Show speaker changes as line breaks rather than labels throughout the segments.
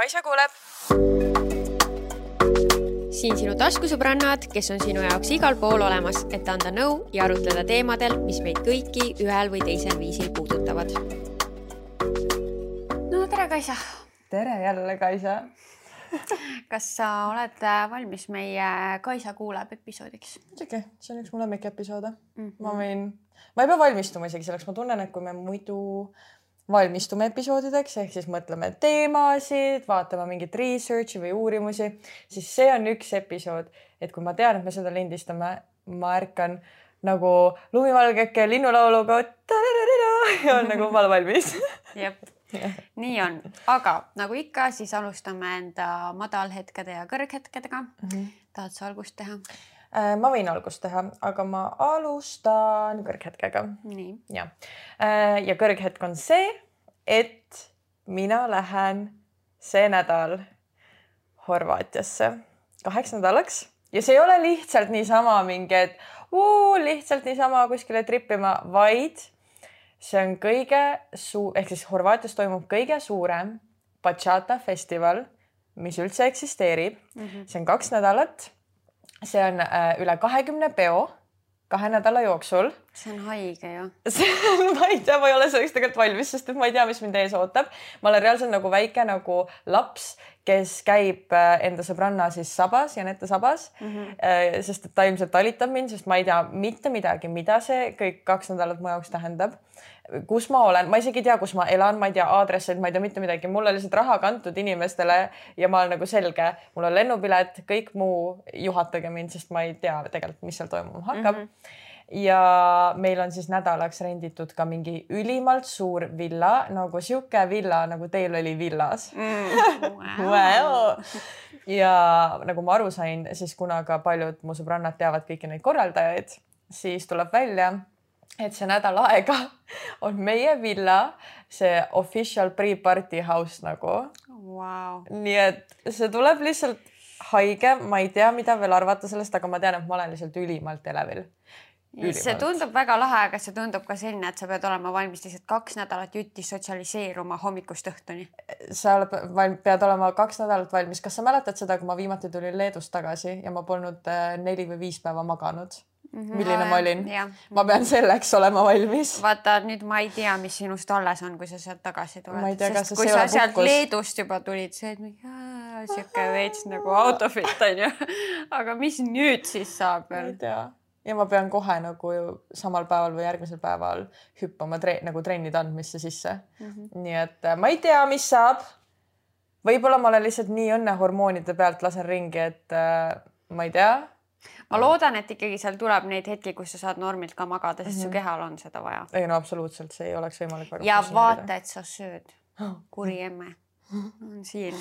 Kaisa kuuleb. siin sinu taskusõbrannad, kes on sinu jaoks igal pool olemas, et anda nõu ja arutleda teemadel, mis meid kõiki ühel või teisel viisil puudutavad. no tere, Kaisa.
tere jälle, Kaisa
kas sa oled valmis meie Kaisa kuuleb episoodiks?
muidugi, see on üks mu lemmikepisoode mm. -hmm. ma võin, ma ei pea valmistuma isegi selleks, ma tunnen, et kui me muidu valmistume episoodideks ehk siis mõtleme teemasid, vaatame mingit research'i või uurimusi, siis see on üks episood, et kui ma tean, et me seda lindistame, ma ärkan nagu lumivalgeke linnulauluga ja on nagu ma olen valmis.
jah, nii on, aga nagu ikka, siis alustame enda madalhetkede ja kõrghetkedega mm. -hmm. tahad sa algust teha?
Äh, ma võin algust teha, aga ma alustan kõrghetkega. ja, äh, ja kõrghetk on see, et mina lähen see nädal Horvaatiasse kaheks nädalaks ja see ei ole lihtsalt niisama mingi, et uu, lihtsalt niisama kuskile tripima, vaid see on kõige suu-, ehk siis Horvaatias toimub kõige suurem bachata festival, mis üldse eksisteerib mm. -hmm. see on kaks nädalat see on äh, üle kahekümne peo kahe nädala jooksul.
see on haige ju.
ma ei tea, ma ei ole selleks tegelikult valmis, sest et ma ei tea, mis mind ees ootab. ma olen reaalselt nagu väike nagu laps, kes käib äh, enda sõbranna siis sabas, Janette sabas mm. -hmm. sest et ta ilmselt talitab mind, sest ma ei tea mitte midagi, mida see kõik kaks nädalat mu jaoks tähendab kus ma olen, ma isegi ei tea, kus ma elan, ma ei tea aadresseid, ma ei tea mitte midagi, mulle lihtsalt raha kantud inimestele ja ma olen nagu selge, mul on lennupilet, kõik muu, juhatage mind, sest ma ei tea tegelikult, mis seal toimuma hakkab mm. -hmm ja meil on siis nädalaks renditud ka mingi ülimalt suur villa nagu sihuke villa, nagu teil oli villas mm,. Wow. wow. ja nagu ma aru sain, siis kuna ka paljud mu sõbrannad teavad kõiki neid korraldajaid, siis tuleb välja et see nädal aega on meie villa see official pre-party house nagu
wow..
nii et see tuleb lihtsalt haige, ma ei tea, mida veel arvata sellest, aga ma tean, et ma olen lihtsalt ülimalt elevil.
see tundub väga lahe, aga see tundub ka selline, et sa pead olema valmis lihtsalt kaks nädalat jutti sotsialiseeruma hommikust õhtuni.
sa pead olema kaks nädalat valmis. kas sa mäletad seda, kui ma viimati tulin Leedust tagasi ja ma polnud äh, neli või viis päeva maganud. Milline ma olin. ma pean selleks olema valmis.
vaata nüüd ma ei tea, mis sinust alles on, kui sa sealt tagasi tuled. sest kui sa sealt pukkus. Leedust juba tulid, see sihuke veits nagu outfit onju. aga mis nüüd siis saab
veel? ma ei tea ja ma pean kohe nagu samal päeval või järgmisel päeval hüppama tre nagu trennide andmisse sisse mm. -hmm. nii et äh, ma ei tea, mis saab. võib-olla ma olen lihtsalt nii õnnehormoonide pealt lasen ringi, et äh, ma ei tea
ma loodan, et ikkagi seal tuleb neid hetki, kus sa saad normilt ka magada, sest mm -hmm. su mhm. kehal on seda vaja.
ei no absoluutselt, see ei oleks võimalik.
ja vaata, et sa sööd. kuri emme on siin.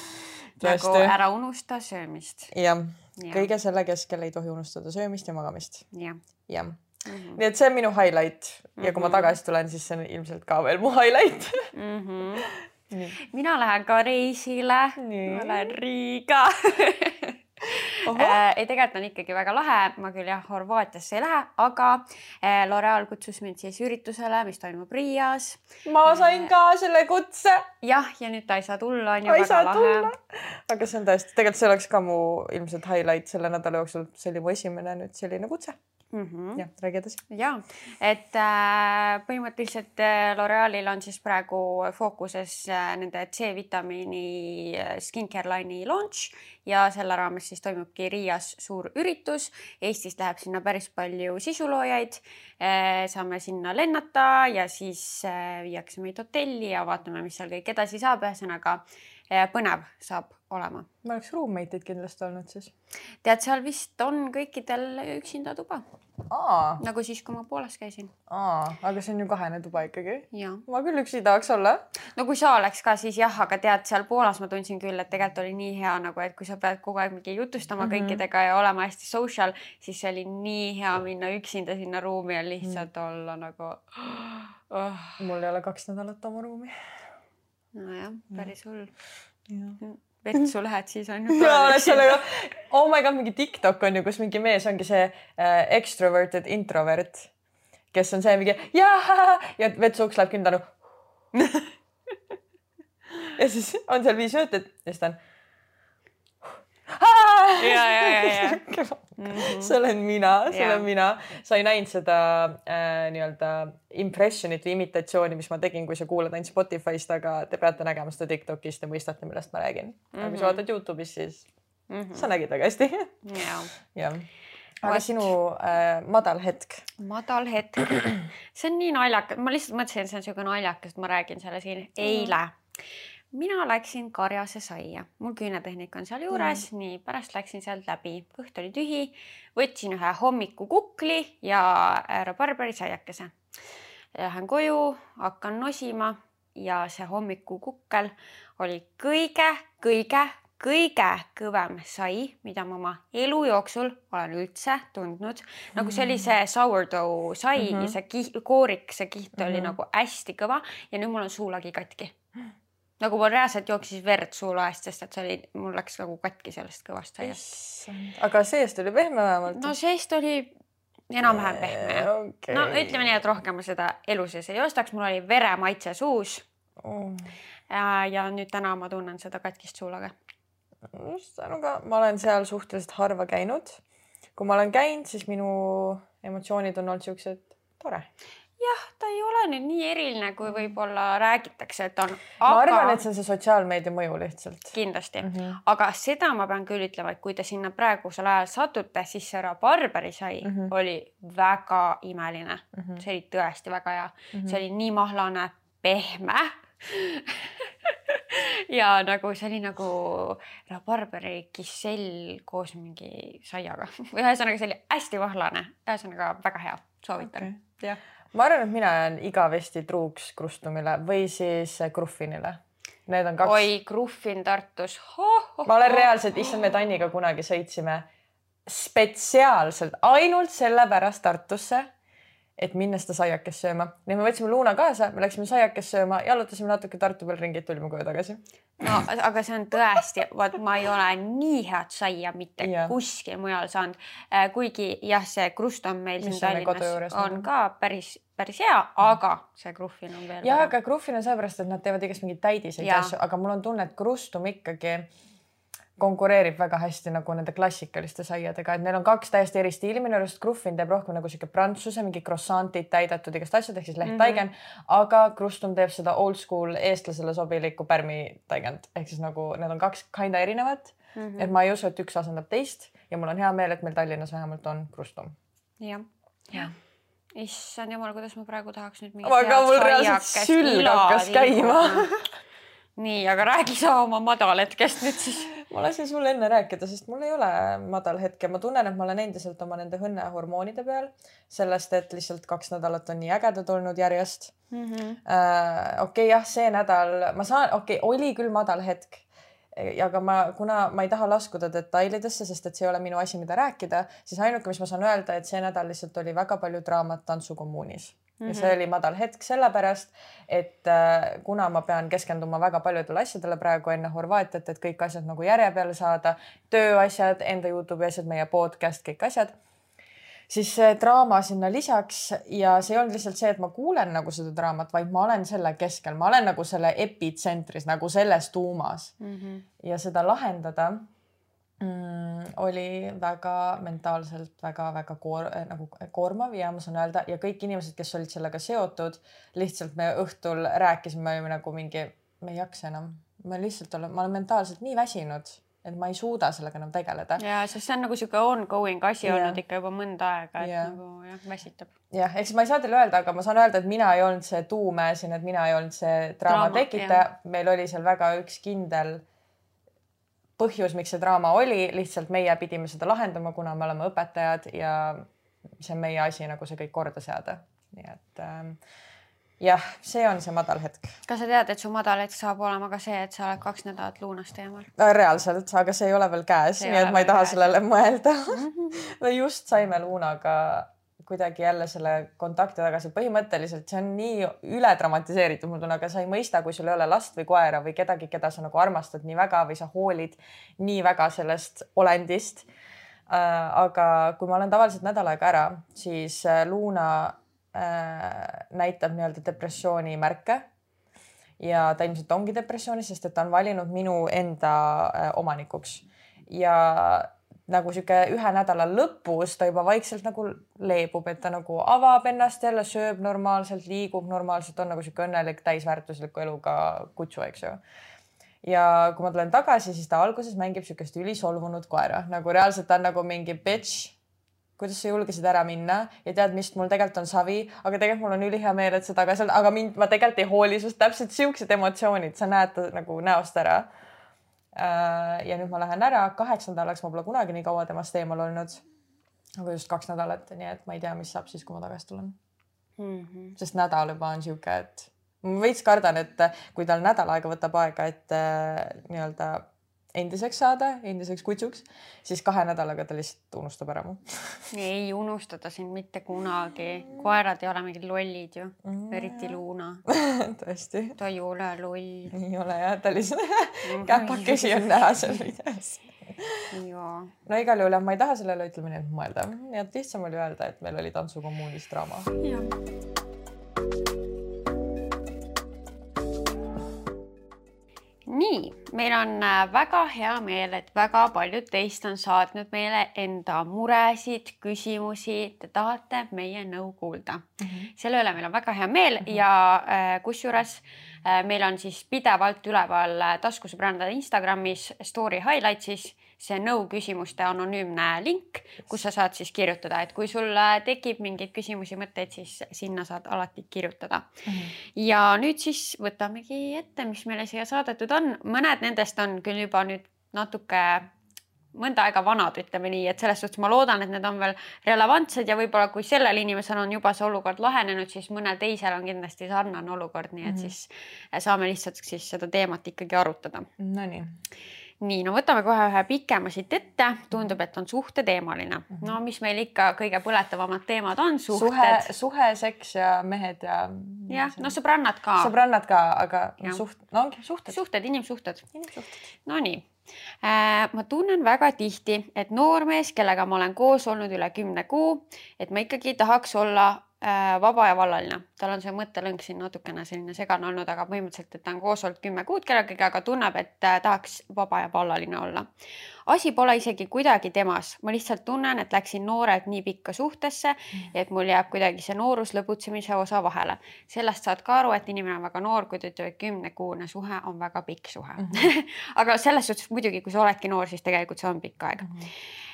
nagu ära unusta söömist.
jah ja., kõige selle keskel ei tohi unustada söömist ja magamist.
jah
ja. Mm -hmm. nii et see on minu highlight ja kui ma mhm. tagasi tulen, siis see on ilmselt ka veel mu highlight mm.
-hmm. Nii. mina lähen ka reisile. ma lähen Riiga äh, ei, tegelikult on ikkagi väga lahe, ma küll jah, Horvaatiasse ei lähe, aga äh, L'Oreal kutsus mind siis üritusele, mis toimub Riias.
ma sain äh, ka selle kutse.
jah, ja nüüd ta ei saa tulla, on ju väga lahe.
aga see on tõesti, tegelikult see oleks ka mu ilmselt highlight selle nädala jooksul, see oli mu esimene nüüd selline kutse mm. -hmm. jah, räägi edasi.
ja, et äh, põhimõtteliselt äh, L'Orealil on siis praegu fookuses äh, nende C-vitamiini äh, skincare line'i launch ja selle raames siis toimubki Riias suur üritus. Eestist läheb sinna päris palju sisuloojaid äh,. saame sinna lennata ja siis äh, viiakse meid hotelli ja vaatame, mis seal kõik edasi saab, ühesõnaga põnev saab olema.
ma oleks roommate'id kindlasti olnud siis.
tead, seal vist on kõikidel üksinda tuba. nagu siis, kui ma Poolas käisin.
aga see on ju kahene tuba ikkagi. ma küll üksi tahaks olla.
no kui sa oleks ka, siis jah, aga tead, seal Poolas ma tundsin küll, et tegelikult oli nii hea nagu, et kui sa pead kogu aeg mingi jutustama mm -hmm. kõikidega ja olema hästi social, siis see oli nii hea minna üksinda sinna ruumi ja lihtsalt mm -hmm. olla nagu
oh.. mul ei ole kaks nädalat oma ruumi
nojah, päris hull. vetsu lähed, siis on ju.
ja oled sellega, oh my god, mingi TikTok on ju, kus mingi mees ongi see äh, extroverted introvert, kes on see mingi ja, ja vetsu uks läheb kinni tänu ja siis on seal viis minutit ja siis ta on.
Ja, ja, ja, ja.
See olen mina, see
Jaa.
olen mina. sa ei näinud seda äh, nii-öelda impressionit või imitatsiooni, mis ma tegin, kui sa kuulad ainult Spotify'st, aga te peate nägema seda Tiktokist ja mõistate, millest ma räägin. aga kui sa
Mhm.
vaatad Youtube'is, siis
Mhm.
sa nägid väga hästi.
ja
jah. aga
Vot.
sinu äh, madal hetk.
madal hetk. see on nii naljakas, ma lihtsalt mõtlesin, et see on niisugune naljakas, et ma räägin selle siin. eile mina läksin Karjase saia, mul küünetehnik on sealjuures mm., nii pärast läksin sealt läbi, kõht oli tühi, võtsin ühe hommikukukli ja härra Barberi saiakese. Lähen koju, hakkan nosima ja see hommikukukkel oli kõige-kõige kõige kõvem sai, mida ma oma elu jooksul olen üldse tundnud. nagu see oli see sourdough sai mm -hmm. ja see kiht, koorik, see kiht oli mm -hmm. nagu hästi kõva ja nüüd mul on suulagi katki. Nagu mul reaalselt jooksis verd suulaest, sest et see oli, mul läks nagu katki sellest kõvast saiast.
aga seest oli pehme vähemalt?
no seest oli enam-vähem pehme
okay.
no ütleme nii, et rohkem ma seda elu sees ei ostaks, mul oli veremaitse suus
oh..
ja, ja nüüd täna ma tunnen seda katkist suulaga.
just, aga ma olen seal suhteliselt harva käinud. kui ma olen käinud, siis minu emotsioonid on olnud siuksed tore.
Jah, ta ei ole nüüd nii eriline, kui võib-olla räägitakse, et on.
ma arvan, et see on see sotsiaalmeedia mõju lihtsalt.
kindlasti
mm,
-hmm. aga seda ma pean küll ütlema, et kui te sinna praegusel ajal satute, siis see rabarberi sai mm. -hmm. oli väga imeline mm. -hmm. see oli tõesti väga hea mm. -hmm. see oli nii mahlane, pehme ja nagu see oli nagu rabarberi kissell koos mingi saiaga ühesõnaga, see oli hästi mahlane, ühesõnaga väga hea, soovitan okay.. jah
ma arvan, et mina jään igavesti truuks Krustumile või siis Gruffinile. Need on kaks.
oi, Gruffin Tartus.
ma olen reaalselt, issand, me Tanniga kunagi sõitsime spetsiaalselt ainult sellepärast Tartusse, et minna seda saiakest sööma. nii et me võtsime Luuna kaasa, me läksime saiakest sööma, jalutasime natuke Tartu peal ringi, tulime koju tagasi.
no aga see on tõesti, vot ma ei ole nii head saia mitte
Jah.
kuskil mujal saanud. kuigi jah, see krust on meil
Mis
siin Tallinnas on ka päris, päris hea, aga see Gruffin on veel.
ja aga Gruffin on sellepärast, et nad teevad igast mingeid täidiseid
Jaa.
asju, aga mul on tunne, et Krustum ikkagi konkureerib väga hästi nagu nende klassikaliste saiadega, et neil on kaks täiesti eri stiili, minu arust Gruffin teeb rohkem nagu sihuke prantsuse, mingi croissant'id täidetud igast asjad ehk siis lehttaigen mm, -hmm. aga Krustum teeb seda old school eestlasele sobilikku pärmitaigend ehk siis nagu need on kaks kinda erinevat mm.
Mhm.
-hmm. et ma ei usu, et üks asendab teist ja mul on hea meel, et meil Tallinnas vähemalt on Krustum.
jah,
jah
issand jumal, kuidas ma praegu tahaks nüüd
aga mul reaalselt sülg hakkas käima.
nii, aga räägi sa oma madalhetkest nüüd siis.
Ma lasin sul enne rääkida, sest mul ei ole madal hetk ja ma tunnen, et ma olen endiselt oma nende õnnehormoonide peal. sellest, et lihtsalt kaks nädalat on nii ägedad olnud järjest.
-hmm.
äh, okei jah, see nädal ma saan, okei okay,, oli küll madal hetk. aga ma, kuna ma ei taha laskuda detailidesse, sest et see ei ole minu asi, mida rääkida, siis ainuke, mis ma saan öelda, et see nädal lihtsalt oli väga palju draamat tantsukommuunis mm. -hmm. ja see oli madal hetk sellepärast, et äh, kuna ma pean keskenduma väga paljudele asjadele praegu enne Horvaatiat, et kõik asjad nagu järje peale saada, tööasjad, enda Youtube'i asjad, meie podcast, kõik asjad siis see draama sinna lisaks ja see ei olnud lihtsalt see, et ma kuulen nagu seda draamat, vaid ma olen selle keskel, ma olen nagu selle epitsentris nagu selles tuumas
mm. -hmm.
ja seda lahendada mm, oli väga mentaalselt väga-väga koor, nagu koormav ja ma saan öelda ja kõik inimesed, kes olid sellega seotud, lihtsalt me õhtul rääkisime olime nagu mingi, me ei jaksa enam, me lihtsalt oleme, ma olen mentaalselt nii väsinud et ma ei suuda sellega enam tegeleda.
ja sest see on nagu sihuke ongoing asi
Jah.
olnud ikka juba mõnda aega, et
Jah.
nagu jah, väsitab.
jah, ehk siis ma ei saa teile öelda, aga ma saan öelda, et mina ei olnud see tuumäe siin, et mina ei olnud see Draama, tekitaja, meil oli seal väga üks kindel põhjus, miks see draama oli, lihtsalt meie pidime seda lahendama, kuna me oleme õpetajad ja see on meie asi nagu see kõik korda seada. nii et ähm, jah, see on see madal hetk.
kas sa tead, et su madal hetk saab olema ka see, et sa oled kaks nädalat luunast eemal?
reaalselt, aga see ei ole veel käes, nii et ma ei taha
käes.
sellele mõelda me just saime Luunaga kuidagi jälle selle kontakti tagasi, põhimõtteliselt see on nii üle dramatiseeritud, mul tunne, aga sa ei mõista, kui sul ei ole last või koera või kedagi, keda sa nagu armastad nii väga või sa hoolid nii väga sellest olendist. aga kui ma olen tavaliselt nädal aega ära, siis äh, Luuna äh, näitab nii-öelda depressiooni märke. Ja ta ilmselt ongi depressioonis, sest et ta on valinud minu enda äh, omanikuks. Ja nagu sihuke ühe nädala lõpus ta juba vaikselt nagu leebub, et ta nagu avab ennast jälle, sööb normaalselt, liigub normaalselt, on nagu sihuke õnnelik täisväärtusliku eluga kutsu, eks ju. ja kui ma tulen tagasi, siis ta alguses mängib sihukest ülisolvunud koera, nagu reaalselt ta on nagu mingi bitch. kuidas sa julgesid ära minna ja tead, mis mul tegelikult on savi, aga tegelikult mul on ülihea meel, et sa tagasi oled, aga mind, ma tegelikult ei hooli sinust, täpselt siuksed emotsioonid, sa näed ta nagu näost ära ja nüüd ma lähen ära, kaheks nädalaks ma pole kunagi nii kaua temast eemal olnud. aga just kaks nädalat, nii et ma ei tea, mis saab siis, kui ma tagasi tulen mm. -hmm. sest nädal juba on sihuke, et ma veits kardan, et kui tal nädal aega võtab aega, et äh, nii-öelda endiseks saada, endiseks kutsuks, siis kahe nädalaga ta lihtsalt unustab ära mu
ei unusta ta sind mitte kunagi, koerad ei ole mingid lollid ju mm., eriti Luna
tõesti.
ta ei ole loll.
ei ole jah, ta lihtsalt käpakesi on näha seal videos no igal juhul jah, ma ei taha sellele et mõelda, nii et lihtsam oli öelda, et meil oli tantsukommuunis draama. jah
meil on äh, väga hea meel, et väga paljud teist on saatnud meile enda muresid, küsimusi, te tahate meie nõu kuulda mm. -hmm. selle üle meil on väga hea meel mm -hmm. ja äh, kusjuures äh, meil on siis pidevalt üleval taskusõbrannade Instagramis story highlights'is see nõu küsimuste anonüümne link, kus sa saad siis kirjutada, et kui sul tekib mingeid küsimusi, mõtteid, siis sinna saad alati kirjutada mm. -hmm. ja nüüd siis võtamegi ette, mis meile siia saadetud on, mõned nendest on küll juba nüüd natuke mõnda aega vanad, ütleme nii, et selles suhtes ma loodan, et need on veel relevantsed ja võib-olla kui sellel inimesel on juba see olukord lahenenud, siis mõnel teisel on kindlasti sarnane olukord, nii et mm -hmm. siis saame lihtsalt siis seda teemat ikkagi arutada.
Nonii
nii, no võtame kohe ühe pikema siit ette, tundub, et on suhteteemaline. Mhm. no mis meil ikka kõige põletavamad teemad on, suhted.
suhe, suhe, seks ja mehed ja.
jah, no sõbrannad ka.
sõbrannad ka, aga ja. suht-, no ongi suhted.
suhted, inimsuhted. inimsuhted. Nonii äh, ma tunnen väga tihti, et noormees, kellega ma olen koos olnud üle kümne kuu, et ma ikkagi tahaks olla vaba ja vallaline, tal on see mõttelõng siin natukene selline segane olnud, aga põhimõtteliselt, et ta on koos olnud kümme kuud kellegagi, aga tunneb, et äh, tahaks vaba ja vallaline olla. asi pole isegi kuidagi temas, ma lihtsalt tunnen, et läksin noorelt nii pikka suhtesse, mm. et mul jääb kuidagi see noorus lõbutsemise osa vahele. sellest saad ka aru, et inimene on väga noor, kui ta ütleb, et kümnekuune suhe on väga pikk suhe. -hmm. aga selles suhtes muidugi, kui sa oledki noor, siis tegelikult see on pikk aeg mm. -hmm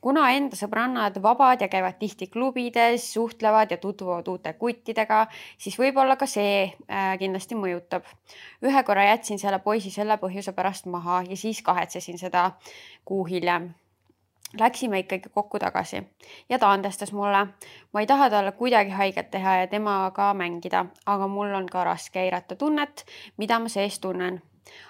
kuna enda sõbrannad vabad ja käivad tihti klubides, suhtlevad ja tutvuvad uute kuttidega, siis võib-olla ka see äh, kindlasti mõjutab. ühe korra jätsin selle poisi selle põhjuse pärast maha ja siis kahetsesin seda kuu hiljem Läksime ikkagi kokku tagasi ja ta andestas mulle. ma ei taha talle kuidagi haiget teha ja temaga mängida, aga mul on ka raske eirata tunnet, mida ma sees tunnen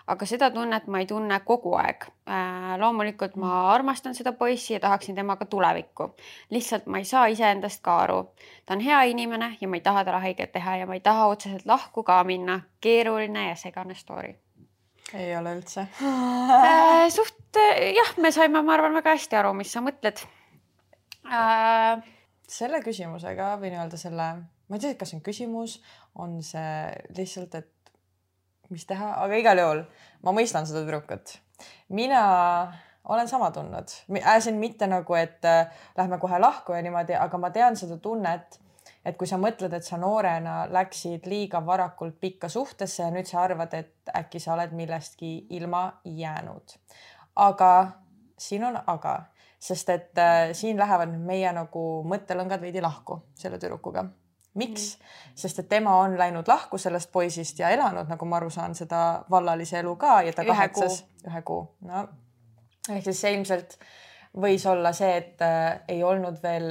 aga seda tunnet ma ei tunne kogu aeg äh,. loomulikult ma mm. armastan seda poissi ja tahaksin temaga tulevikku. lihtsalt ma ei saa iseendast ka aru. ta on hea inimene ja ma ei taha talle haiget teha ja ma ei taha otseselt lahku ka minna. keeruline ja segane story.
ei ole üldse
äh, suht jah, me saime, ma arvan, väga hästi aru, mis sa mõtled
äh,. selle küsimusega või nii-öelda selle, ma ei tea, kas see on küsimus, on see lihtsalt, et mis teha, aga igal juhul ma mõistan seda tüdrukut. mina olen sama tundnud, äsin mitte nagu, et äh, lähme kohe lahku ja niimoodi, aga ma tean seda tunnet, et kui sa mõtled, et sa noorena läksid liiga varakult pikka suhtesse ja nüüd sa arvad, et äkki sa oled millestki ilma jäänud. aga siin on aga, sest et äh, siin lähevad meie nagu mõttelõngad veidi lahku selle tüdrukuga miks mm., sest et tema on läinud lahku sellest poisist ja elanud, nagu ma aru saan, seda vallalise elu ka ja ta kahetsas ühe kuu, no ehk siis see ilmselt võis olla see, et äh, ei olnud veel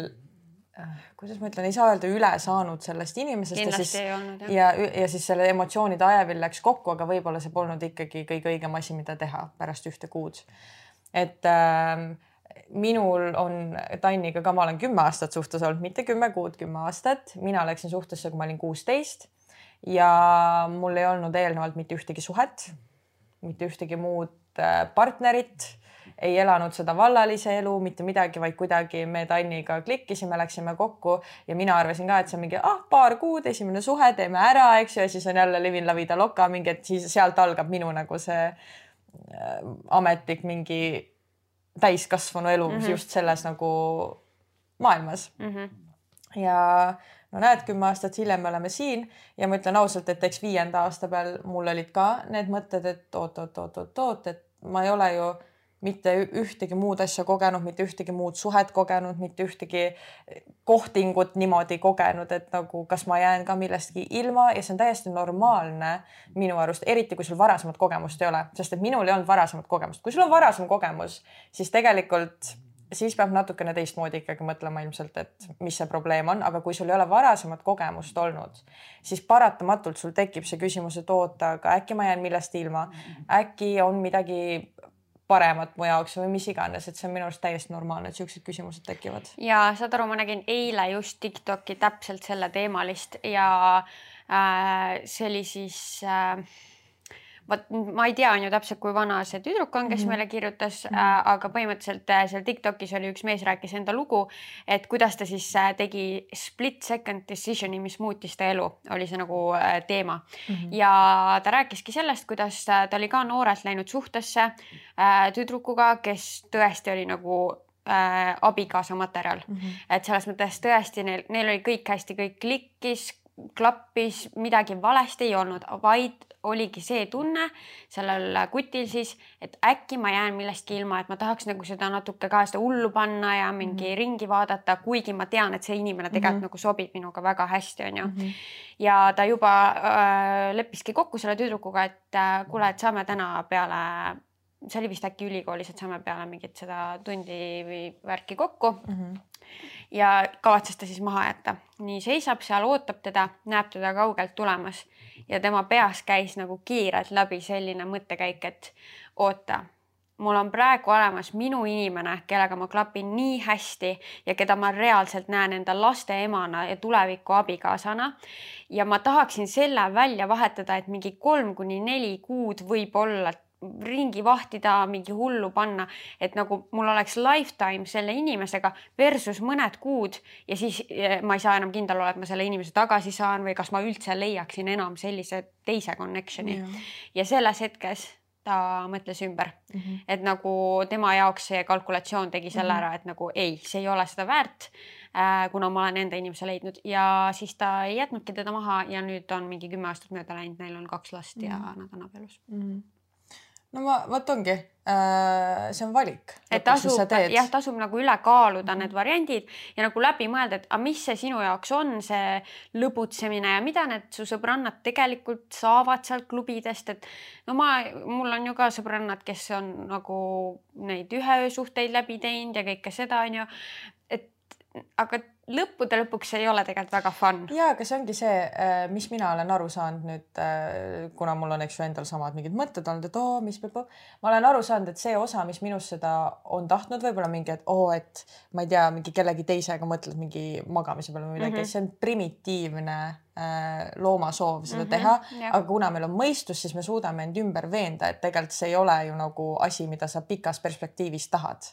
äh, kuidas ma ütlen, ei saa öelda üle saanud sellest inimesest.
kindlasti ja siis,
ja, ja siis selle emotsioonide ajavill läks kokku, aga võib-olla see polnud ikkagi kõige õigem asi, mida teha pärast ühte kuud. et äh, minul on Tanniga ka, ma olen kümme aastat suhtes olnud, mitte kümme kuud, kümme aastat. mina läksin suhtesse, kui ma olin kuusteist. Ja mul ei olnud eelnevalt mitte ühtegi suhet, mitte ühtegi muud äh, partnerit. Ei elanud seda vallalise elu, mitte midagi, vaid kuidagi me Tanniga klikkisime, läksime kokku. Ja mina arvasin ka, et see on mingi ah, paar kuud, esimene suhe, teeme ära, eks ju, ja siis on jälle livin la vida loca mingi, et siis sealt algab minu nagu see äh, ametlik mingi täiskasvanu elu mm -hmm. just selles nagu maailmas mm. -hmm. ja no näed, kümme aastat hiljem me oleme siin ja ma ütlen ausalt, et eks viienda aasta peal mul olid ka need mõtted, et oot-oot-oot-oot-oot, et ma ei ole ju mitte ühtegi muud asja kogenud, mitte ühtegi muud suhet kogenud, mitte ühtegi kohtingut niimoodi kogenud, et nagu kas ma jään ka millestki ilma ja see on täiesti normaalne minu arust, eriti kui sul varasemat kogemust ei ole, sest et minul ei olnud varasemat kogemust. kui sul on varasem kogemus, siis tegelikult siis peab natukene teistmoodi ikkagi mõtlema ilmselt, et mis see probleem on, aga kui sul ei ole varasemat kogemust olnud, siis paratamatult sul tekib see küsimus, et oota, aga äkki ma jään millestki ilma, äkki on midagi paremat mu jaoks või mis iganes, et see on minu arust täiesti normaalne, et siuksed küsimused tekivad.
ja saad aru, ma nägin eile just Tiktoki täpselt selle teemalist ja äh, see oli siis äh, vot ma ei tea, on ju täpselt, kui vana see tüdruk on, kes mm -hmm. meile kirjutas mm, -hmm. aga põhimõtteliselt äh, seal Tiktokis oli üks mees rääkis enda lugu, et kuidas ta siis äh, tegi split second decision'i, mis muutis ta elu, oli see nagu teema mm. -hmm. ja ta rääkiski sellest, kuidas ta oli ka noorelt läinud suhtesse tüdrukuga, kes tõesti oli nagu äh, abikaasa materjal mm. -hmm. et selles mõttes tõesti neil, neil oli kõik hästi, kõik klikkis, klappis, midagi valesti ei olnud, vaid oligi see tunne sellel kutil siis, et äkki ma jään millestki ilma, et ma tahaks nagu seda natuke ka seda hullu panna ja mingi mm -hmm. ringi vaadata, kuigi ma tean, et see inimene tegelikult mm -hmm. nagu sobib minuga väga hästi, onju. -hmm. ja ta juba äh, leppiski kokku selle tüdrukuga, et äh, kuule, et saame täna peale see oli vist äkki ülikoolis, et saame peale mingit seda tundi või värki kokku mm. -hmm ja kavatses ta siis maha jätta. nii seisab seal, ootab teda, näeb teda kaugelt tulemas ja tema peas käis nagu kiirelt läbi selline mõttekäik, et oota, mul on praegu olemas minu inimene, kellega ma klapin nii hästi ja keda ma reaalselt näen enda laste emana ja tuleviku abikaasana. ja ma tahaksin selle välja vahetada, et mingi kolm kuni neli kuud võib-olla ringi vahtida, mingi hullu panna, et nagu mul oleks lifetime selle inimesega versus mõned kuud ja siis eh, ma ei saa enam kindel olla, et ma selle inimese tagasi saan või kas ma üldse leiaksin enam sellise teise connection'i. ja selles hetkes ta mõtles ümber mm, -hmm. et nagu tema jaoks see kalkulatsioon tegi selle mm -hmm. ära, et nagu ei, see ei ole seda väärt äh,. kuna ma olen enda inimese leidnud ja siis ta ei jätnudki teda maha ja nüüd on mingi kümme aastat mööda läinud, neil on kaks last mm -hmm. ja mhm. nad on abielus mm. -hmm
no ma, vot ongi äh,, see on valik.
et tasub, jah, tasub nagu üle kaaluda need variandid ja nagu läbi mõelda, et aga mis see sinu jaoks on, see lõbutsemine ja mida need su sõbrannad tegelikult saavad sealt klubidest, et no ma, mul on ju ka sõbrannad, kes on nagu neid ühe öö suhteid läbi teinud ja kõike seda onju. Aga lõppude lõpuks ei ole tegelikult väga fun.
ja, aga see ongi see, äh, mis mina olen aru saanud nüüd, äh, kuna mul on, eks ju, endal samad mingid mõtted olnud, et oo, mis peab, ma olen aru saanud, et see osa, mis minus seda on tahtnud, võib-olla mingi, et oo, et ma ei tea, mingi kellegi teisega mõtled mingi magamise peale või midagi mm, -hmm. see on primitiivne äh, loomasoov seda mm -hmm, teha, aga kuna meil on mõistus, siis me suudame end ümber veenda, et tegelikult see ei ole ju nagu asi, mida sa pikas perspektiivis tahad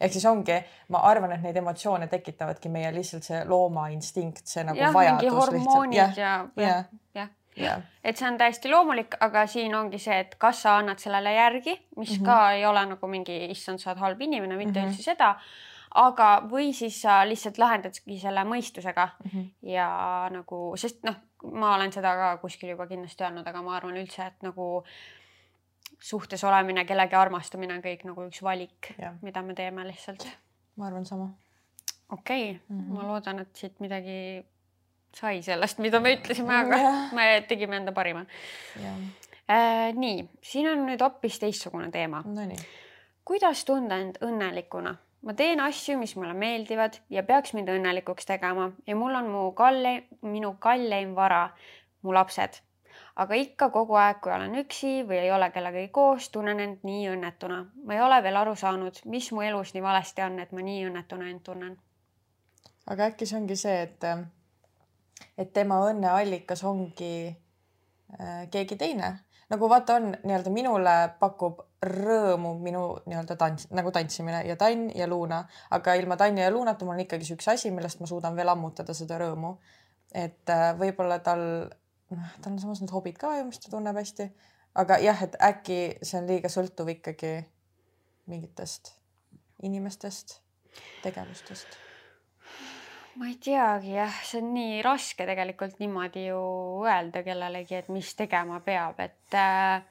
ehk siis ongi, ma arvan, et neid emotsioone tekitavadki meie lihtsalt see loomainstinkt, see nagu ja, vajadus.
hormoonid lihtsalt. ja, jah, jah ja. et see on täiesti loomulik, aga siin ongi see, et kas sa annad sellele järgi, mis mm -hmm. ka ei ole nagu mingi, issand, sa oled halb inimene, mitte mm -hmm. üldse seda. aga, või siis sa lihtsalt lahendadki selle mõistusega mm -hmm. ja nagu, sest noh, ma olen seda ka kuskil juba kindlasti öelnud, aga ma arvan üldse, et nagu suhtes olemine, kellegi armastamine on kõik nagu üks valik, mida me teeme lihtsalt.
ma arvan sama.
okei okay. mm, -hmm. ma loodan, et siit midagi sai sellest, mida me ütlesime, aga me tegime enda parima. Äh, nii, siin on nüüd hoopis teistsugune teema
no.
kuidas tunda end õnnelikuna? ma teen asju, mis mulle meeldivad ja peaks mind õnnelikuks tegema ja mul on mu kalle, minu kalleim vara, mu lapsed aga ikka kogu aeg, kui olen üksi või ei ole kellegagi koos, tunnen end nii õnnetuna. ma ei ole veel aru saanud, mis mu elus nii valesti on, et ma nii õnnetuna end tunnen.
aga äkki see ongi see, et, et tema õnneallikas ongi äh, keegi teine. nagu vaata, on nii-öelda minule pakub rõõmu minu nii-öelda tants, nagu tantsimine ja Tann ja Luuna, aga ilma Tanni ja Luunata mul on ikkagi see üks asi, millest ma suudan veel ammutada seda rõõmu. et äh, võib-olla tal, noh, tal on samas need hobid ka ju, mis ta tunneb hästi, aga jah, et äkki see on liiga sõltuv ikkagi mingitest inimestest, tegevustest.
Ma ei teagi jah, see on nii raske tegelikult niimoodi ju öelda kellelegi, et mis tegema peab, et äh,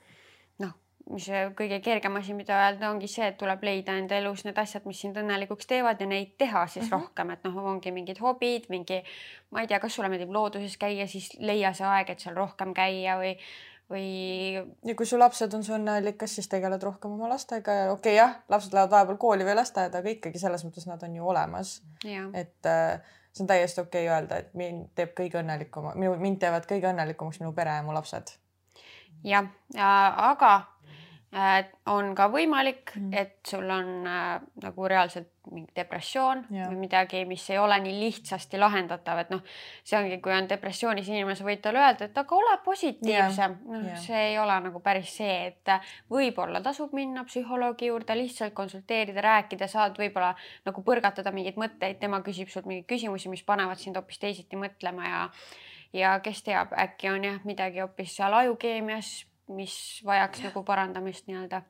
mis kõige kergem asi, mida öelda, ongi see, et tuleb leida enda elus need asjad, mis sind õnnelikuks teevad ja neid teha siis mm -hmm. rohkem, et noh, ongi mingid hobid, mingi, ma ei tea, kas sulle meeldib looduses käia, siis leia see aeg, et seal rohkem käia või või.
ja kui su lapsed on su õnneallikas, siis tegeled rohkem oma lastega ja okei okay,, jah, lapsed lähevad vahepeal kooli või lasteaeda, aga ikkagi selles mõttes nad on ju olemas. et äh, see on täiesti okei okay öelda, et mind teeb kõige õnnelikuma, minu, mind teevad kõige õnnelikumaks minu pere ja mu lapsed.
jah, aga on ka võimalik, mm. et sul on äh, nagu reaalselt mingi depressioon ja. või midagi, mis ei ole nii lihtsasti lahendatav, et noh, see ongi, kui on depressioonis inimene, sa võid talle öelda, et aga ole positiivsem. noh, see ei ole nagu päris see, et võib-olla tasub minna psühholoogi juurde, lihtsalt konsulteerida, rääkida, saad võib-olla nagu põrgatada mingeid mõtteid, tema küsib sult mingeid küsimusi, mis panevad sind hoopis teisiti mõtlema ja ja kes teab, äkki on jah midagi hoopis seal ajukeemias, mis vajaks ja. nagu parandamist nii-öelda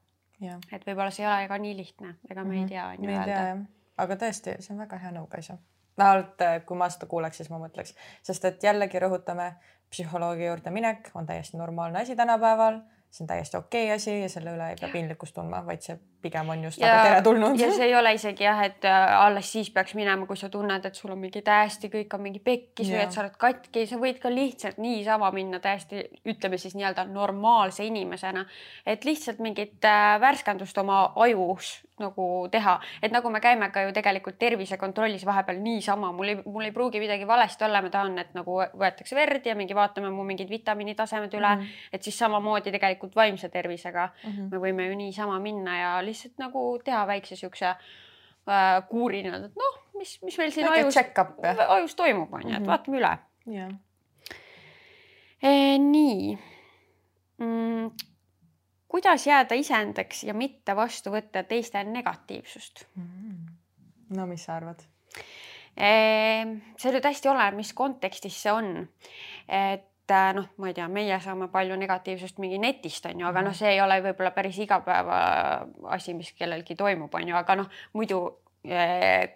et võib-olla see ei ole ka nii lihtne, ega me mm -hmm. ei mhm. tea.
ei tea jah, aga tõesti, see on väga hea nõu, Kaisa. vähemalt äh, kui ma seda kuuleks, siis ma mõtleks, sest et jällegi rõhutame, psühholoogi juurde minek on täiesti normaalne asi tänapäeval see on täiesti okei okay asi ja selle üle ei pea piinlikkust tundma, vaid see pigem on just ja, väga teretulnud.
ja see ei ole isegi jah, et äh, alles siis peaks minema, kui sa tunned, et sul on mingi täiesti kõik on mingi pekkis või et sa oled katki, sa võid ka lihtsalt niisama minna täiesti ütleme siis nii-öelda normaalse inimesena, et lihtsalt mingit äh, värskendust oma ajus nagu teha, et nagu me käime ka ju tegelikult tervisekontrollis vahepeal niisama, mul ei, mul ei pruugi midagi valesti olla, ma tahan, et nagu võetakse verd ja mingi vaatame mu mingid vitamiinitasemed üle mm, -hmm. et siis samamoodi tegelikult vaimse tervisega mm -hmm. me võime ju niisama minna ja lihtsalt nagu teha väikse siukse äh, kuuri nii-öelda, et noh, mis, mis meil siin ajus, ajus toimub, on ju, et mhm. vaatame üle
yeah..
E, nii mm kuidas jääda iseendaks ja mitte vastu võtta teiste negatiivsust mm.?
no mis sa arvad?
Ehm, see nüüd hästi oleneb, mis kontekstis see on. et äh, noh, ma ei tea, meie saame palju negatiivsust mingi netist on ju, aga noh, see ei ole võib-olla päris igapäeva asi, mis kellelgi toimub, on ju, aga noh, muidu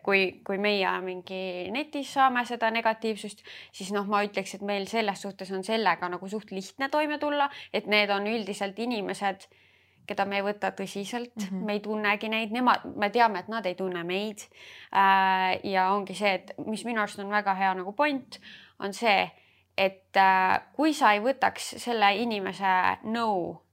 kui, kui meie mingi netis saame seda negatiivsust, siis noh, ma ütleks, et meil selles suhtes on sellega nagu suht lihtne toime tulla, et need on üldiselt inimesed, keda me ei võta tõsiselt mm, -hmm. me ei tunnegi neid, nemad, me teame, et nad ei tunne meid. Äh, ja ongi see, et mis minu arust on väga hea nagu point, on see, et äh, kui sa ei võtaks selle inimese nõu Äh,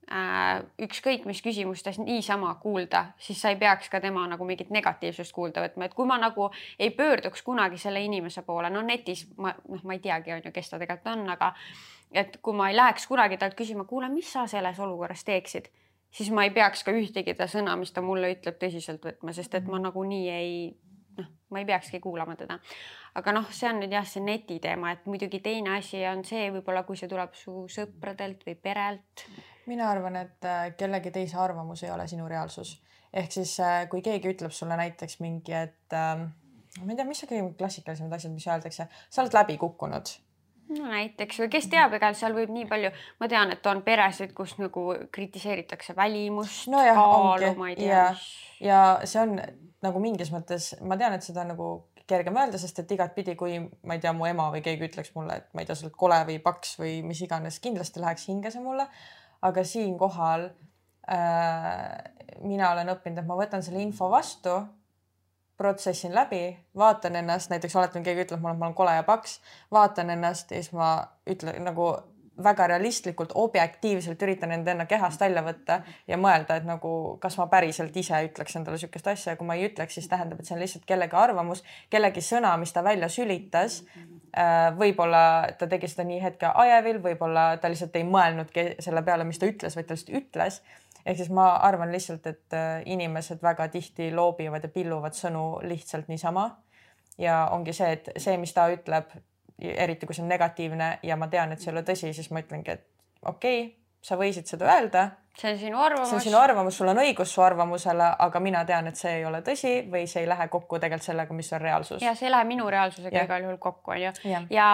ükskõik mis küsimustes niisama kuulda, siis sa ei peaks ka tema nagu mingit negatiivsust kuulda võtma, et kui ma nagu ei pöörduks kunagi selle inimese poole, no netis ma noh, ma ei teagi, on ju, kes ta tegelikult on, aga et kui ma ei läheks kunagi talt küsima, kuule, mis sa selles olukorras teeksid, siis ma ei peaks ka ühtegi ta sõna, mis ta mulle ütleb, tõsiselt võtma, sest et ma mhm. nagunii ei noh, ma ei peakski kuulama teda. aga noh, see on nüüd jah, see neti teema, et muidugi teine asi on see võib-olla, kui see tuleb su sõpradelt või perelt
mina arvan, et äh, kellegi teise arvamus ei ole sinu reaalsus. ehk siis äh, kui keegi ütleb sulle näiteks mingi, et äh, ma ei tea, mis on kõige klassikalisemad asjad, mis öeldakse, sa oled läbi kukkunud
no näiteks või kes teab, ega seal võib nii palju, ma tean, et on peresid, kus nagu kritiseeritakse välimust
no, kaalu, ma ei tea. ja, ja see on nagu mingis mõttes, ma tean, et seda nagu kergem öelda, sest et igatpidi, kui ma ei tea, mu ema või keegi ütleks mulle, et ma ei tea, sa oled kole või paks või mis iganes, kindlasti läheks hinge see mulle aga siinkohal äh, mina olen õppinud, et ma võtan selle info vastu, protsessin läbi, vaatan ennast, näiteks oletame, keegi ütleb mulle, et ma olen kole ja paks, vaatan ennast ja siis ma ütlen nagu väga realistlikult, objektiivselt üritan end enda kehast välja võtta ja mõelda, et nagu, kas ma päriselt ise ütleks endale niisugust asja ja kui ma ei ütleks, siis tähendab, et see on lihtsalt kellegi arvamus, kellegi sõna, mis ta välja sülitas. Äh, võib-olla ta tegi seda nii hetke ajevil, võib-olla ta lihtsalt ei mõelnudki selle peale, mis ta ütles, vaid ta lihtsalt ütles. ehk siis ma arvan lihtsalt, et äh, inimesed väga tihti loobivad ja pilluvad sõnu lihtsalt niisama. ja ongi see, et see, mis ta ütleb eriti kui see on negatiivne ja ma tean, et see ei ole tõsi, siis ma ütlengi, et okei okay,, sa võisid seda öelda
see on sinu arvamus.
see on sinu arvamus, sul on õigus su arvamusele, aga mina tean, et see ei ole tõsi või see ei lähe kokku tegelikult sellega, mis on reaalsus.
ja see ei lähe minu reaalsusega igal juhul kokku, onju. ja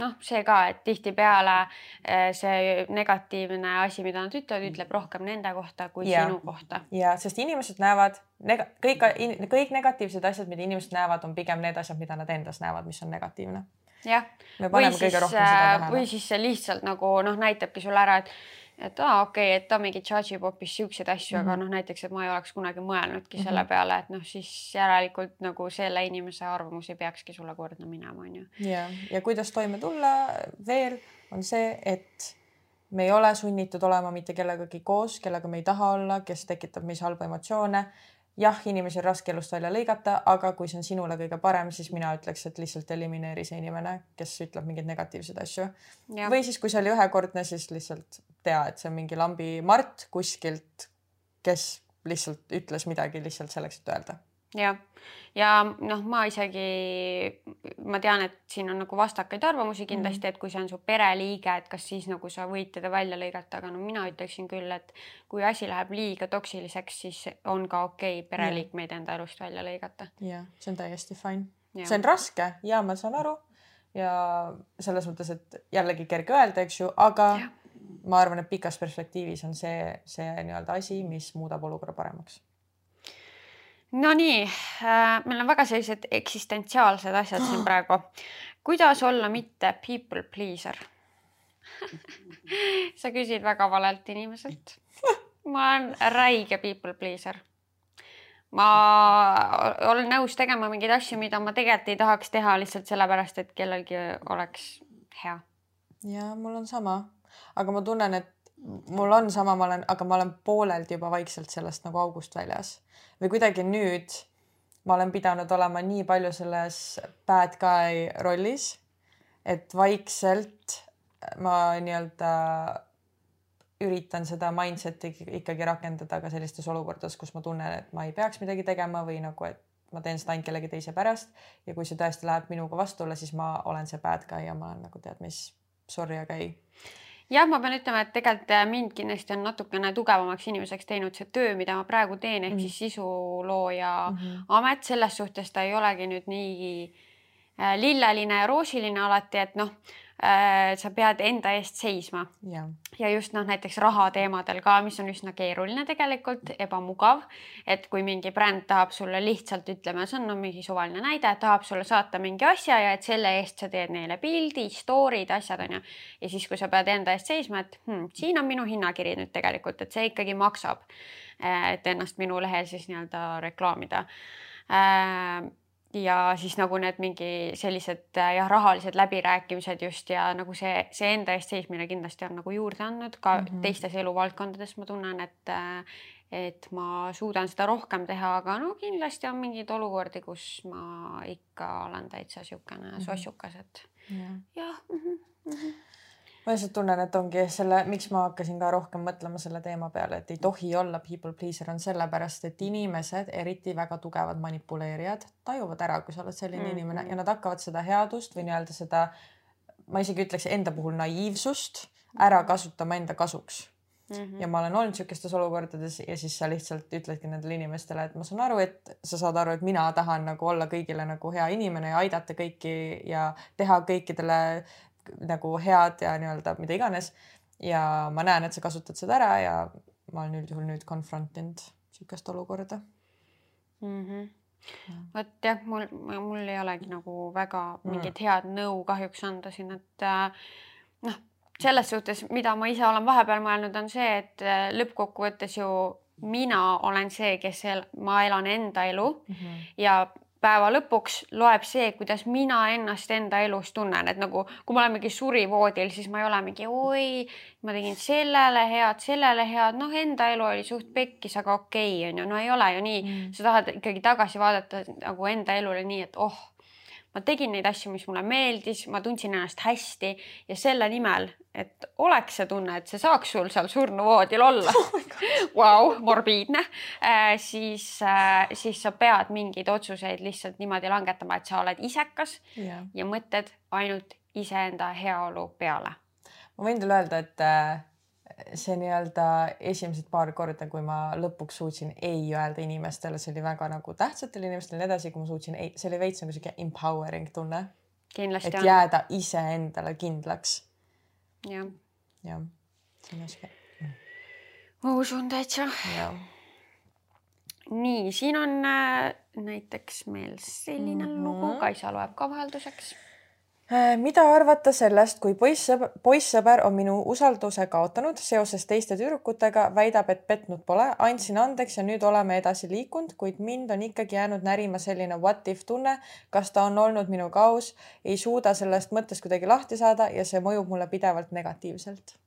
noh, see ka, et tihtipeale eh, see negatiivne asi, mida nad ütlevad, ütleb rohkem nende kohta kui ja. sinu kohta.
ja sest inimesed näevad nega-, kõik, kõik negatiivsed asjad, mida inimesed näevad, on pigem need asjad, mida nad endas näevad, mis on negatiivne.
Jah, või siis, äh, või siis see lihtsalt nagu noh, näitabki sulle ära, et et aa, okei okay,, et ta mingi charge ib hoopis siukseid asju mm, -hmm. aga mhm. noh, näiteks, et ma ei oleks kunagi mõelnudki mm -hmm. selle peale, et noh, siis järelikult nagu selle inimese arvamus ei peakski sulle korda minema, onju.
ja, ja kuidas toime tulla veel on see, et me ei ole sunnitud olema mitte kellegagi koos, kellega me ei taha olla, kes tekitab meis halbu emotsioone jah, inimesi on raske elust välja lõigata, aga kui see on sinule kõige parem, siis mina ütleks, et lihtsalt elimineeri see inimene, kes ütleb mingeid negatiivseid asju. või siis, kui see oli ühekordne, siis lihtsalt tea, et see on mingi lambi Mart kuskilt, kes lihtsalt ütles midagi lihtsalt selleks, et öelda
jah, ja noh, ma isegi, ma tean, et siin on nagu vastakaid arvamusi kindlasti -hmm. et kui see on su pereliige, et kas siis nagu sa võid teda välja lõigata, aga no mina ütleksin küll, et kui asi läheb liiga toksiliseks, siis on ka okei okay pereliikmeid enda elust välja lõigata.
jah, see on täiesti fine. see on raske ja ma saan aru ja selles mõttes, et jällegi kerge öelda, eks ju, aga ja. ma arvan, et pikas perspektiivis on see, see nii-öelda asi, mis muudab olukorra paremaks
Nonii äh,, meil on väga sellised eksistentsiaalsed asjad siin praegu. kuidas olla mitte people pleaser sa küsid väga valelt inimeselt. ma olen räige people pleaser. ma olen nõus tegema mingeid asju, mida ma tegelikult ei tahaks teha lihtsalt sellepärast, et kellelgi oleks hea.
ja mul on sama, aga ma tunnen, et mul on sama, ma olen, aga ma olen pooleldi juba vaikselt sellest nagu august väljas. Või kuidagi nüüd ma olen pidanud olema nii palju selles bad guy rollis, et vaikselt ma nii-öelda üritan seda mindset'i ikkagi rakendada ka sellistes olukordades, kus ma tunnen, et ma ei peaks midagi tegema või nagu, et ma teen seda ainult kellegi teise pärast. Ja kui see tõesti läheb minuga vastuole, siis ma olen see bad guy ja ma olen nagu tead mis, sorry, aga ei
jah, ma pean ütlema, et tegelikult äh, mind kindlasti on natukene tugevamaks inimeseks teinud see töö, mida ma praegu teen, ehk mm siis sisulooja mm -hmm. amet, selles suhtes ta ei olegi nüüd nii äh, lilleline ja roosiline alati, et noh sa pead enda eest seisma. ja just noh, näiteks raha teemadel ka, mis on üsna keeruline tegelikult, ebamugav, et kui mingi bränd tahab sulle lihtsalt ütleme, see on no, mingi suvaline näide, tahab sulle saata mingi asja ja et selle eest sa teed neile pildi, story'd, asjad on ju. ja siis, kui sa pead enda eest seisma, et hmm, siin on minu hinnakiri nüüd tegelikult, et see ikkagi maksab. Äh, et ennast minu lehel siis nii-öelda reklaamida äh, ja siis nagu need mingi sellised äh, jah, rahalised läbirääkimised just ja nagu see, see enda eest seismine kindlasti on nagu juurde andnud ka mm -hmm. teistes eluvaldkondades ma tunnen, et äh, et ma suudan seda rohkem teha, aga no kindlasti on mingeid olukordi, kus ma ikka olen täitsa niisugune -hmm. sossukas, et jah ja, mm -hmm, mm -hmm
ma lihtsalt tunnen, et ongi selle, miks ma hakkasin ka rohkem mõtlema selle teema peale, et ei tohi olla people pleaser, on sellepärast, et inimesed, eriti väga tugevad manipuleerijad, tajuvad ära, kui sa oled selline mm -hmm. inimene ja nad hakkavad seda headust või nii-öelda seda, ma isegi ütleks enda puhul naiivsust ära kasutama enda kasuks Mm -hmm. ja ma olen olnud niisugustes olukordades ja siis sa lihtsalt ütledki nendele inimestele, et ma saan aru, et sa saad aru, et mina tahan nagu olla kõigile nagu hea inimene ja aidata kõiki ja teha kõikidele nagu head ja nii-öelda mida iganes. ja ma näen, et sa kasutad seda ära ja ma olen üldjuhul nüüd confront inud sihukest olukorda
mm. -hmm vot jah, mul, mul ei olegi nagu väga mm. mingit head nõu kahjuks anda siin, et äh, noh, selles suhtes, mida ma ise olen vahepeal mõelnud, on see, et äh, lõppkokkuvõttes ju mina olen see, kes el, ma elan enda elu mm -hmm. ja päeva lõpuks loeb see, kuidas mina ennast enda elus tunnen, et nagu kui ma olen mingi surivoodil, siis ma ei ole mingi oi, ma tegin sellele head, sellele head, noh, enda elu oli suht pekkis, aga okei okay, on ju, no ei ole ju nii. Mm., sa tahad ikkagi tagasi vaadata nagu enda elule nii, et oh ma tegin neid asju, mis mulle meeldis, ma tundsin ennast hästi. Ja selle nimel, et oleks see tunne, et see saaks sul seal surnuvoodil olla oh, vau, morbiidne äh,, siis äh,, siis sa pead mingeid otsuseid lihtsalt niimoodi langetama, et sa oled isekas yeah. ja mõtled ainult iseenda heaolu peale
ma võin teile öelda, et äh, see nii-öelda esimesed paar korda, kui ma lõpuks suutsin ei öelda inimestele, see oli väga nagu tähtsatele inimestele ja nii edasi, kui ma suutsin ei, see oli veits nagu sihuke empowering tunne. et jääda iseendale kindlaks.
Jah,
jah, see on hästi.
ma usun täitsa. nii, siin on äh, näiteks meil selline mm. -hmm. lugu, Kaisa loeb ka vahelduseks.
Äh, mida arvata sellest, kui poissõber, poissõber on minu usalduse kaotanud seoses teiste tüdrukutega, väidab, et petnud pole, andsin andeks ja nüüd oleme edasi liikunud, kuid mind on ikkagi jäänud närima selline what if tunne, kas ta on olnud minuga aus, ei suuda sellest mõttest kuidagi lahti saada ja see mõjub mulle pidevalt negatiivselt.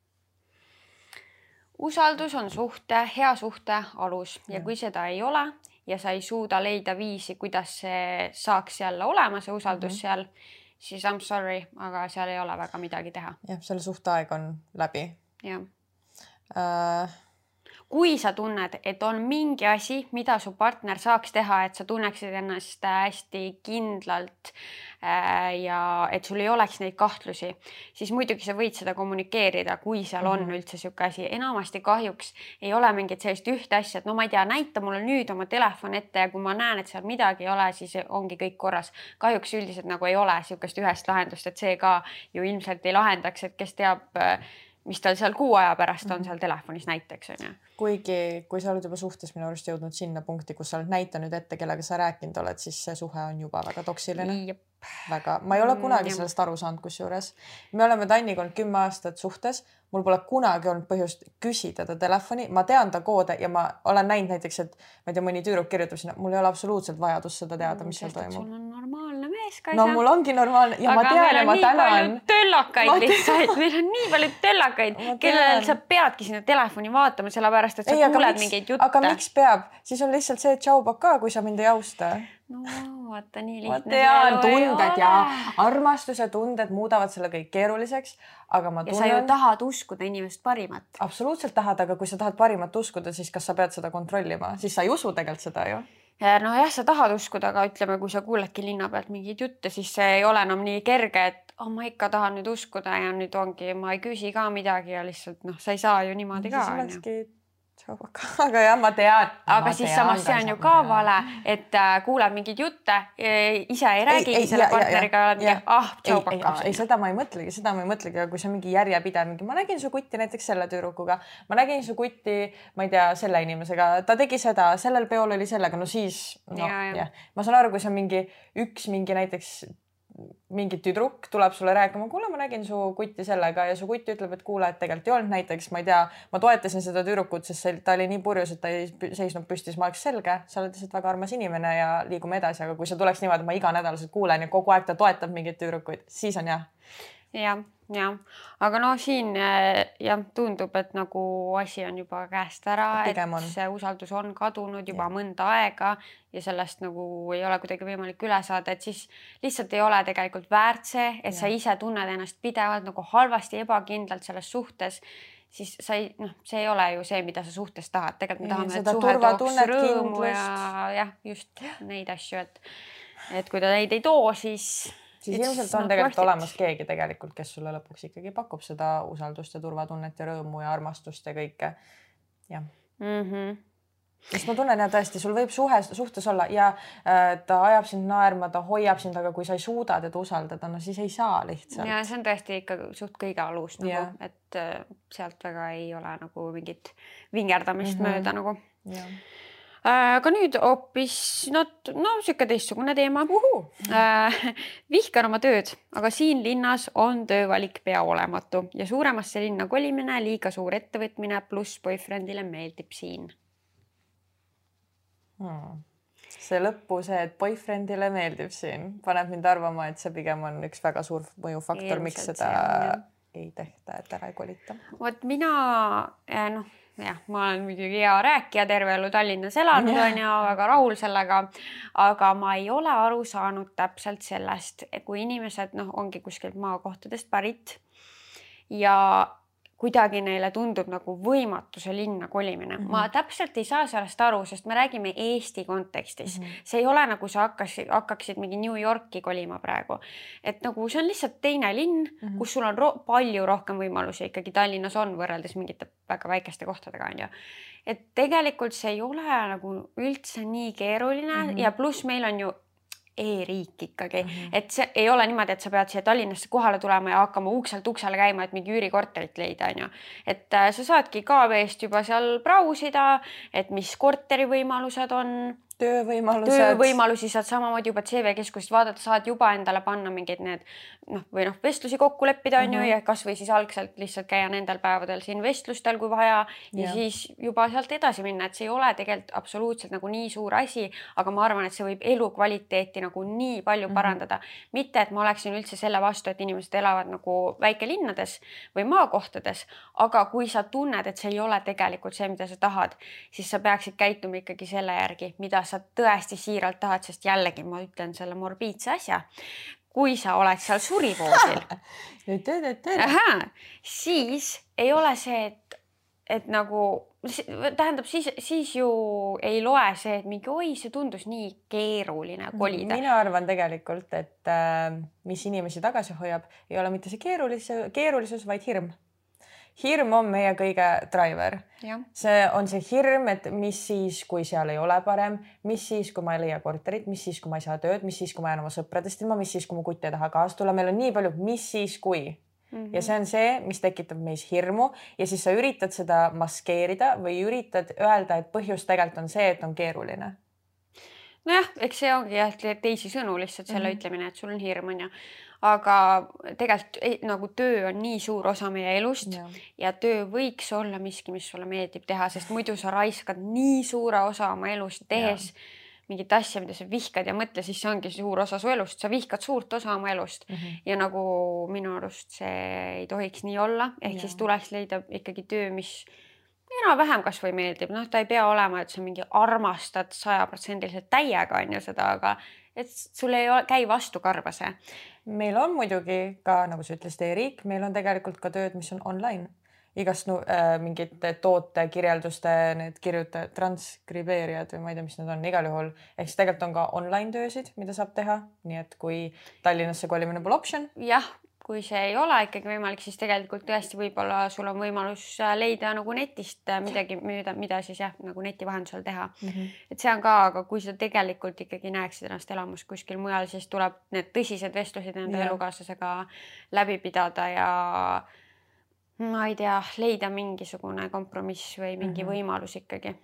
usaldus on suhte, hea suhte alus ja
Jah.
kui seda ei ole ja sa ei suuda leida viisi, kuidas see saaks jälle olema, see usaldus mm -hmm. seal, siis I m sorry, aga seal ei ole väga midagi teha.
jah, selle suhtaeg on läbi
jah
äh,.
Kui sa tunned, et on mingi asi, mida su partner saaks teha, et sa tunneksid ennast hästi kindlalt äh, ja et sul ei oleks neid kahtlusi, siis muidugi sa võid seda kommunikeerida, kui seal on
Mhm.
üldse niisugune asi. enamasti kahjuks ei ole mingit sellist ühte asja, et no ma ei tea, näita mulle nüüd oma telefon ette ja kui ma näen, et seal midagi ei ole, siis ongi kõik korras. kahjuks üldiselt nagu ei ole niisugust ühest lahendust, et see ka ju ilmselt ei lahendaks, et kes teab, mis tal seal kuu aja pärast on seal telefonis näiteks onju
kuigi, kui sa oled juba suhtes minu arust jõudnud sinna punkti, kus sa oled näitanud ette, kellega sa rääkinud oled, siis see suhe on juba väga toksiline.
Jep.
väga, ma ei ole kunagi
jah.
sellest aru saanud, kusjuures me oleme Tanniga olnud kümme aastat suhtes, mul pole kunagi olnud põhjust küsida ta telefoni, ma tean ta koode ja ma olen näinud näiteks, et ma ei tea, mõni tüdruk kirjutab sinna, mul ei ole absoluutselt vajadust seda teada, mis seal toimub.
sul on normaalne mees ka.
no mul ongi normaalne ja ma tean ja ma tänan.
töllakaid lihtsalt, meil on nii palju töllakaid, kellel sa peadki sinna telefoni vaatama, sellepärast et sa
ei, aga
kuuled
miks,
mingeid jutte.
aga miks peab, siis on lihtsalt see tšau pakaa, kui sa mind ei austa
no vaata, nii
ma
lihtne.
tean, tunded ja armastuse tunded muudavad selle kõik keeruliseks, aga ma
ja sa ju
tunnen,
tahad uskuda inimest parimat.
absoluutselt tahad, aga kui sa tahad parimat uskuda, siis kas sa pead seda kontrollima, siis sa ei usu tegelikult seda ju.
nojah, sa tahad uskuda, aga ütleme, kui sa kuuledki linna pealt mingeid jutte, siis see ei ole enam nii kerge, et oh, ma ikka tahan nüüd uskuda ja nüüd ongi, ma ei küsi ka midagi ja lihtsalt noh, sa ei saa ju niimoodi ka
siis olekski tšau pakaa, aga jah, ma tean.
aga siis samas see on ju ka vale, et äh, kuuled mingeid jutte, ise ei räägigi selle partneriga, oled mingi ah, tšau
ei, seda ma ei mõtlegi, seda ma ei mõtlegi, aga kui see on mingi järjepidev, mingi ma nägin su kutti näiteks selle tüdrukuga, ma nägin su kutti, ma ei tea, selle inimesega, ta tegi seda, sellel peol oli sellega, no siis noh,
Ja, ja.
jah, ma saan aru, kui see on mingi üks mingi näiteks mingi tüdruk tuleb sulle rääkima, kuule, ma nägin su kutti sellega ja su kutt ütleb, et kuule, et tegelikult ei olnud näiteks, ma ei tea, ma toetasin seda tüdrukut, sest see, ta oli nii purjus, et ta ei seisnud püsti, siis ma oleks selge, sa oled lihtsalt väga armas inimene ja liigume edasi, aga kui see tuleks niimoodi, ma iganädalaselt kuulen ja kogu aeg ta toetab mingeid tüdrukuid, siis on jah.
jah, jah, aga no siin äh, jah, tundub, et nagu asi on juba käest ära, et see usaldus on kadunud juba mõnda aega ja sellest nagu ei ole kuidagi võimalik üle saada, et siis lihtsalt ei ole tegelikult väärt see, et sa
Jah.
ise tunned ennast pidevalt nagu halvasti, ebakindlalt selles suhtes siis sa ei, noh, see ei ole ju see, mida sa suhtes tahad, tegelikult me tahame, et suhe tooks rõõmu ja
kindlust.
jah, just neid asju, et et kui ta neid ei too, siis
siis ilmselt on tegelikult
worth
olemas keegi tegelikult, kes sulle lõpuks ikkagi pakub seda usaldust ja turvatunnet ja rõõmu ja armastust ja kõike. jah,
mm. -hmm.
sest ma tunnen ja tõesti, sul võib suhe, suhtes olla ja äh, ta ajab sind naerma, ta hoiab sind, aga kui sa ei suuda teda usaldada, no siis ei saa lihtsalt.
ja see on tõesti ikka suht kõige alus nagu
Jah.
et äh, sealt väga ei ole nagu mingit vingerdamist mm. -hmm. mööda nagu.
Jah.
aga nüüd hoopis no, no sihuke teistsugune teema. vihkan oma tööd, aga siin linnas on töövalik pea olematu ja suuremasse linna kolimine liiga suur ettevõtmine, pluss boyfriendile meeldib siin.
Hmm. see lõppu, see, et boyfriendile meeldib siin, paneb mind arvama, et see pigem on üks väga suur mõjufaktor, miks seda
see on,
ei tehta, et ära ei kolita.
vot mina eh, noh, jah, ma olen muidugi hea rääkija, terve elu Tallinnas elanud
Jah.
onju, väga rahul sellega. aga ma ei ole aru saanud täpselt sellest, kui inimesed noh, ongi kuskilt maakohtadest pärit ja kuidagi neile tundub nagu võimatu see linna kolimine mm. -hmm. ma täpselt ei saa sellest aru, sest me räägime Eesti kontekstis mm. -hmm. see ei ole nagu sa hakkasid, hakkaksid mingi New Yorki kolima praegu. et nagu see on lihtsalt teine linn mm, -hmm. kus sul on ro palju rohkem võimalusi ikkagi Tallinnas on võrreldes mingite väga väikeste kohtadega onju. et tegelikult see ei ole nagu üldse nii keeruline mm -hmm. ja pluss meil on ju e-riik ikkagi mm, -hmm. et see ei ole niimoodi, et sa pead siia Tallinnasse kohale tulema ja hakkama ukselt uksele käima, et mingi üürikorterit leida, onju. et äh, sa saadki KV-st juba seal brausida, et mis korterivõimalused on
töövõimalused.
töövõimalusi saad samamoodi juba CV-keskusest vaadata, saad juba endale panna mingeid need noh, või noh, vestlusi kokku leppida on mm -hmm. ju mhm. ja kasvõi siis algselt lihtsalt käia nendel päevadel siin vestlustel, kui vaja ja, ja siis juba sealt edasi minna, et see ei ole tegelikult absoluutselt nagu nii suur asi, aga ma arvan, et see võib elukvaliteeti nagu nii palju mm -hmm. parandada. mitte, et ma oleksin üldse selle vastu, et inimesed elavad nagu väikelinnades või maakohtades, aga kui sa tunned, et see ei ole tegelikult see, mida sa tahad, siis sa peaksid käituma ikkagi selle järgi, mida sa tõesti siiralt tahad, sest jällegi ma ütlen selle morbiidse asja. kui sa oled seal surivoodil siis ei ole see, et, et nagu tähendab, siis, siis ju ei loe see, et mingi oi, see tundus nii keeruline kolida.
mina arvan tegelikult, et äh, mis inimesi tagasi hoiab, ei ole mitte see keerulisus, keerulisus, vaid hirm hirm on meie kõige driver. see on see hirm, et mis siis, kui seal ei ole parem, mis siis, kui ma ei leia korterit, mis siis, kui ma ei saa tööd, mis siis, kui ma jään oma sõpradest ilma, mis siis, kui mu kutt ei taha kaasa tulla, meil on nii palju, mis siis, kui Mm -hmm. ja see on see, mis tekitab meis hirmu ja siis sa üritad seda maskeerida või üritad öelda, et põhjus tegelikult on see, et on keeruline
nojah, eks see ongi jah, teisisõnu lihtsalt selle mm -hmm. ütlemine, et sul on hirm onju, aga tegelikult nagu töö on nii suur osa meie elust ja. ja töö võiks olla miski, mis sulle meeldib teha, sest muidu sa raiskad nii suure osa oma elust tehes ja. mingit asja, mida sa vihkad ja mõtle, siis see ongi suur osa su elust, sa vihkad suurt osa oma elust mm -hmm. ja nagu minu arust see ei tohiks nii olla, ehk ja. siis tuleks leida ikkagi töö, mis enam-vähem kasvõi meeldib, noh, ta ei pea olema, et sa mingi armastad sajaprotsendiliselt täiega on ju seda, aga et sul ei ole, käi vastu karva see.
Meil on muidugi ka, nagu sa ütlesid, e-riik, meil on tegelikult ka tööd, mis on online. Igast no, äh, mingite tootekirjelduste need kirjutajad, transkribeerijad või ma ei tea, mis need on, igal juhul. Ehk siis tegelikult on ka online töösid, mida saab teha, nii et kui Tallinnasse kolimine pole optsioon.
jah, kui see ei ole ikkagi võimalik, siis tegelikult tõesti võib-olla sul on võimalus äh, leida nagu netist äh, midagi, mida, mida siis jah, nagu neti vahendusel teha mm. -hmm. et see on ka, aga kui sa tegelikult ikkagi näeksid ennast elamas kuskil mujal, siis tuleb need tõsised vestlused enda yeah. elukaaslasega läbi pidada ja ma ei tea, leida mingisugune kompromiss või mingi mm -hmm. võimalus ikkagi.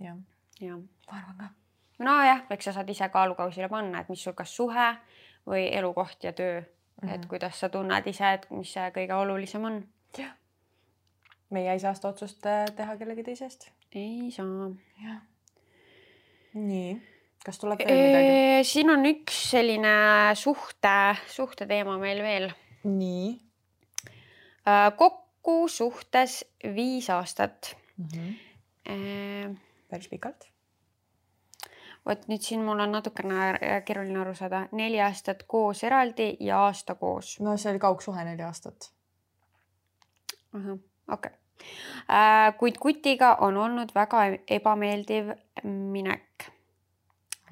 jah
ja.,
ma arvan ka.
nojah, eks sa saad ise kaalukausile panna, et mis sul kas suhe või elukoht ja töö mm, -hmm. et kuidas sa tunned ise, et mis see kõige olulisem on.
jah. meie ei saa seda otsust äh, teha kellegi teise eest.
ei saa.
jah. nii, kas tuleb veel midagi?
siin on üks selline suhte, suhteteema meil veel.
nii.
Äh, kokku suhtes viis aastat
mm. -hmm. päris pikalt
vot nüüd siin mul on natukene keeruline aru saada, neli aastat koos eraldi ja aasta koos.
no see oli kaugsuhe neli aastat.
okei okay. äh,. kuid kutiga on olnud väga ebameeldiv minek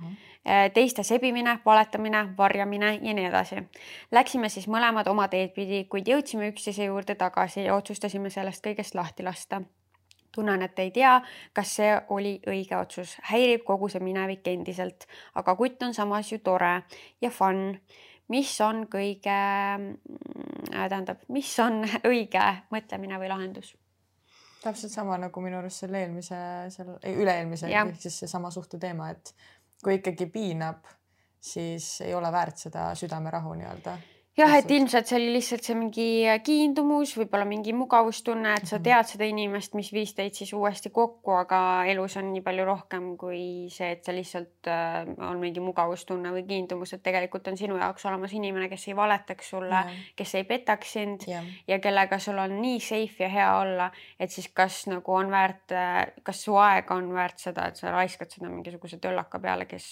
äh, teiste sebimine, valetamine, varjamine ja nii edasi. Läksime siis mõlemad oma teed pidi, kuid jõudsime üksteise juurde tagasi ja otsustasime sellest kõigest lahti lasta tunnen, et ei tea, kas see oli õige otsus, häirib kogu see minevik endiselt, aga kutt on samas ju tore ja fun. mis on kõige äh,, tähendab, mis on õige mõtlemine või lahendus?
täpselt sama nagu minu arust selle eelmise, seal üle-eelmise ehk siis seesama suhte teema, et kui ikkagi piinab, siis ei ole väärt seda südamerahu nii-öelda
jah, et ilmselt see oli lihtsalt see mingi kiindumus, võib-olla mingi mugavustunne, et sa mhm. tead seda inimest, mis viis teid siis uuesti kokku, aga elus on nii palju rohkem kui see, et sa lihtsalt äh, on mingi mugavustunne või kiindumus, et tegelikult on sinu jaoks olemas inimene, kes ei valetaks sulle, kes ei petaks sind ja. ja kellega sul on nii safe ja hea olla, et siis kas nagu on väärt, äh, kas su aega on väärt seda, et sa raiskad seda mingisuguse töllaka peale, kes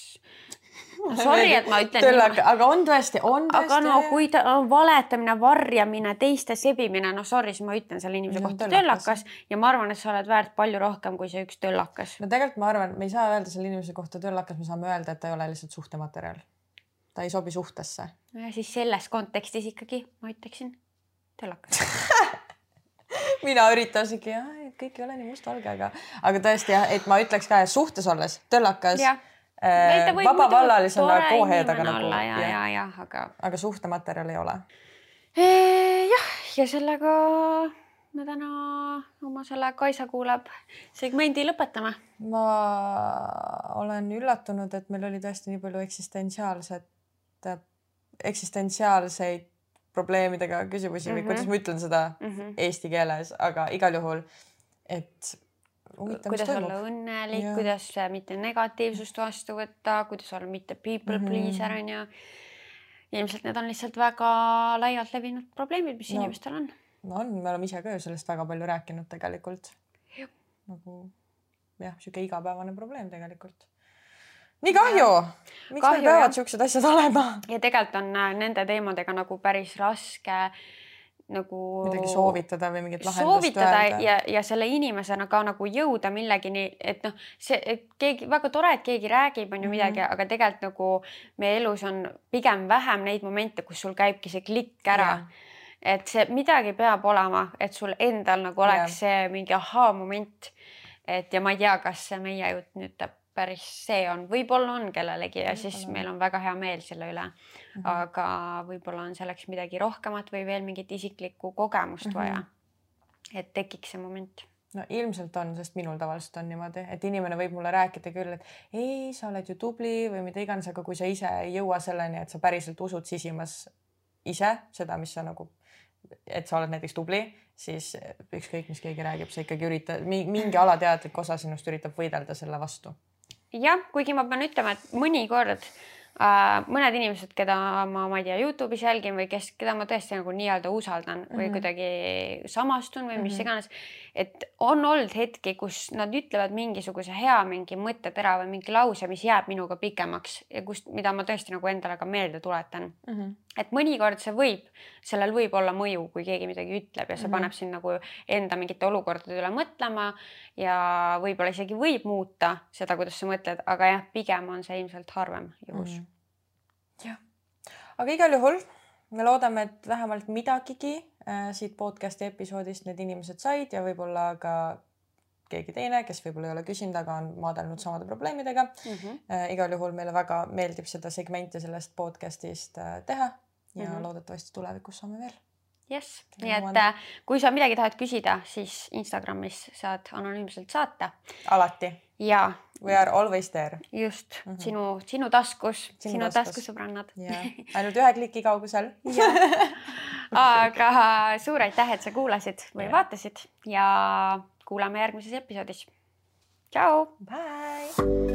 sorry, et ma ütlen.
aga on tõesti, on tõesti.
aga no kui ta on valetamine, varjamine, teiste sebimine, no sorry, siis ma ütlen selle inimese kohta töllakas ja ma arvan, et sa oled väärt palju rohkem kui see üks töllakas.
no tegelikult ma arvan, me ei saa öelda selle inimese kohta töllakas, me saame öelda, et ta ei ole lihtsalt suhtematerjal. ta ei sobi suhtesse.
nojah, siis selles kontekstis ikkagi ma ütleksin töllakas
mina üritasingi, et kõik ei ole nii mustvalge, aga, aga tõesti jah, et ma ütleks ka suhtes olles töllakas. Äh, vabavallalisena koohedaga
nagu. ja, ja, ja, ja, aga.
aga suhtematerjal ei ole.
jah, ja sellega me täna oma selle Kaisa kuulab segmendi lõpetame.
ma olen üllatunud, et meil oli tõesti nii palju eksistentsiaalset, eksistentsiaalseid probleemidega küsimusi mm -hmm. või mhm. kuidas ma ütlen seda mm -hmm. eesti keeles, aga igal juhul, et
kuidas olla õnnelik, kuidas mitte negatiivsust vastu võtta, kuidas olla mitte people mm -hmm. pleaser on ju. ilmselt need on lihtsalt väga laialt levinud probleemid, mis no, inimestel on.
no on, me oleme ise ka ju sellest väga palju rääkinud tegelikult. nagu jah, sihuke igapäevane probleem tegelikult nii kahju, miks kahju, meil peavad siuksed asjad olema?
ja tegelikult on äh, nende teemadega nagu päris raske nagu
midagi soovitada või mingit lahendust
soovitada öelda. ja, ja selle inimesena ka nagu jõuda millegini, et noh, see et keegi väga tore, et keegi räägib, on ju midagi mm, -hmm. aga tegelikult nagu meie elus on pigem vähem neid momente, kus sul käibki see klikk ära. et see midagi peab olema, et sul endal nagu oleks yeah. see mingi ahaa-moment. et ja ma ei tea, kas see meie jutt nüüd päris see on, võib-olla on kellelegi ja siis meil on väga hea meel selle üle mm. -hmm. aga võib-olla on selleks midagi rohkemat või veel mingit isiklikku kogemust mm -hmm. vaja. et tekiks see moment
no ilmselt on, sest minul tavaliselt on niimoodi, et inimene võib mulle rääkida küll, et ei, sa oled ju tubli või mida iganes, aga kui sa ise ei jõua selleni, et sa päriselt usud sisimas ise seda, mis sa nagu, et sa oled näiteks tubli, siis ükskõik, mis keegi räägib, sa ikkagi üritad, mingi alateadlik osa sinust üritab võidelda selle vastu
jah, kuigi ma pean ütlema, et mõnikord äh, mõned inimesed, keda ma, ma ei tea, Youtube'is jälgin või kes, keda ma tõesti nagu nii-öelda usaldan mm -hmm. või kuidagi samastun või mis mm -hmm. iganes. et on olnud hetki, kus nad ütlevad mingisuguse hea mingi mõttetera või mingi lause, mis jääb minuga pikemaks ja kust, mida ma tõesti nagu endale ka meelde tuletan mm. -hmm. Et mõnikord see võib, sellel võib olla mõju, kui keegi midagi ütleb ja see mm -hmm. paneb sind nagu enda mingite olukordade üle mõtlema ja võib-olla isegi võib muuta seda, kuidas sa mõtled, aga jah, pigem on see ilmselt harvem juhus mm. -hmm
jah, aga igal juhul me loodame, et vähemalt midagigi äh, siit podcast'i episoodist need inimesed said ja võib-olla ka keegi teine, kes võib-olla ei ole küsinud, aga on maadelnud samade probleemidega mm. -hmm. Igal juhul meile väga meeldib seda segmenti sellest podcast'ist äh, teha ja mm -hmm. loodetavasti tulevikus saame veel
jess, nii et äh, kui sa midagi tahad küsida, siis Instagramis saad anonüümselt saata.
alati.
ja
We are always there.
just mm, -hmm. sinu, sinu taskus, sinu, sinu taskusõbrannad
yeah.. ainult ühe kliki kaugusel
aga suur aitäh, et sa kuulasid või yeah. vaatasid ja kuulame järgmises episoodis. tšau.
Bye.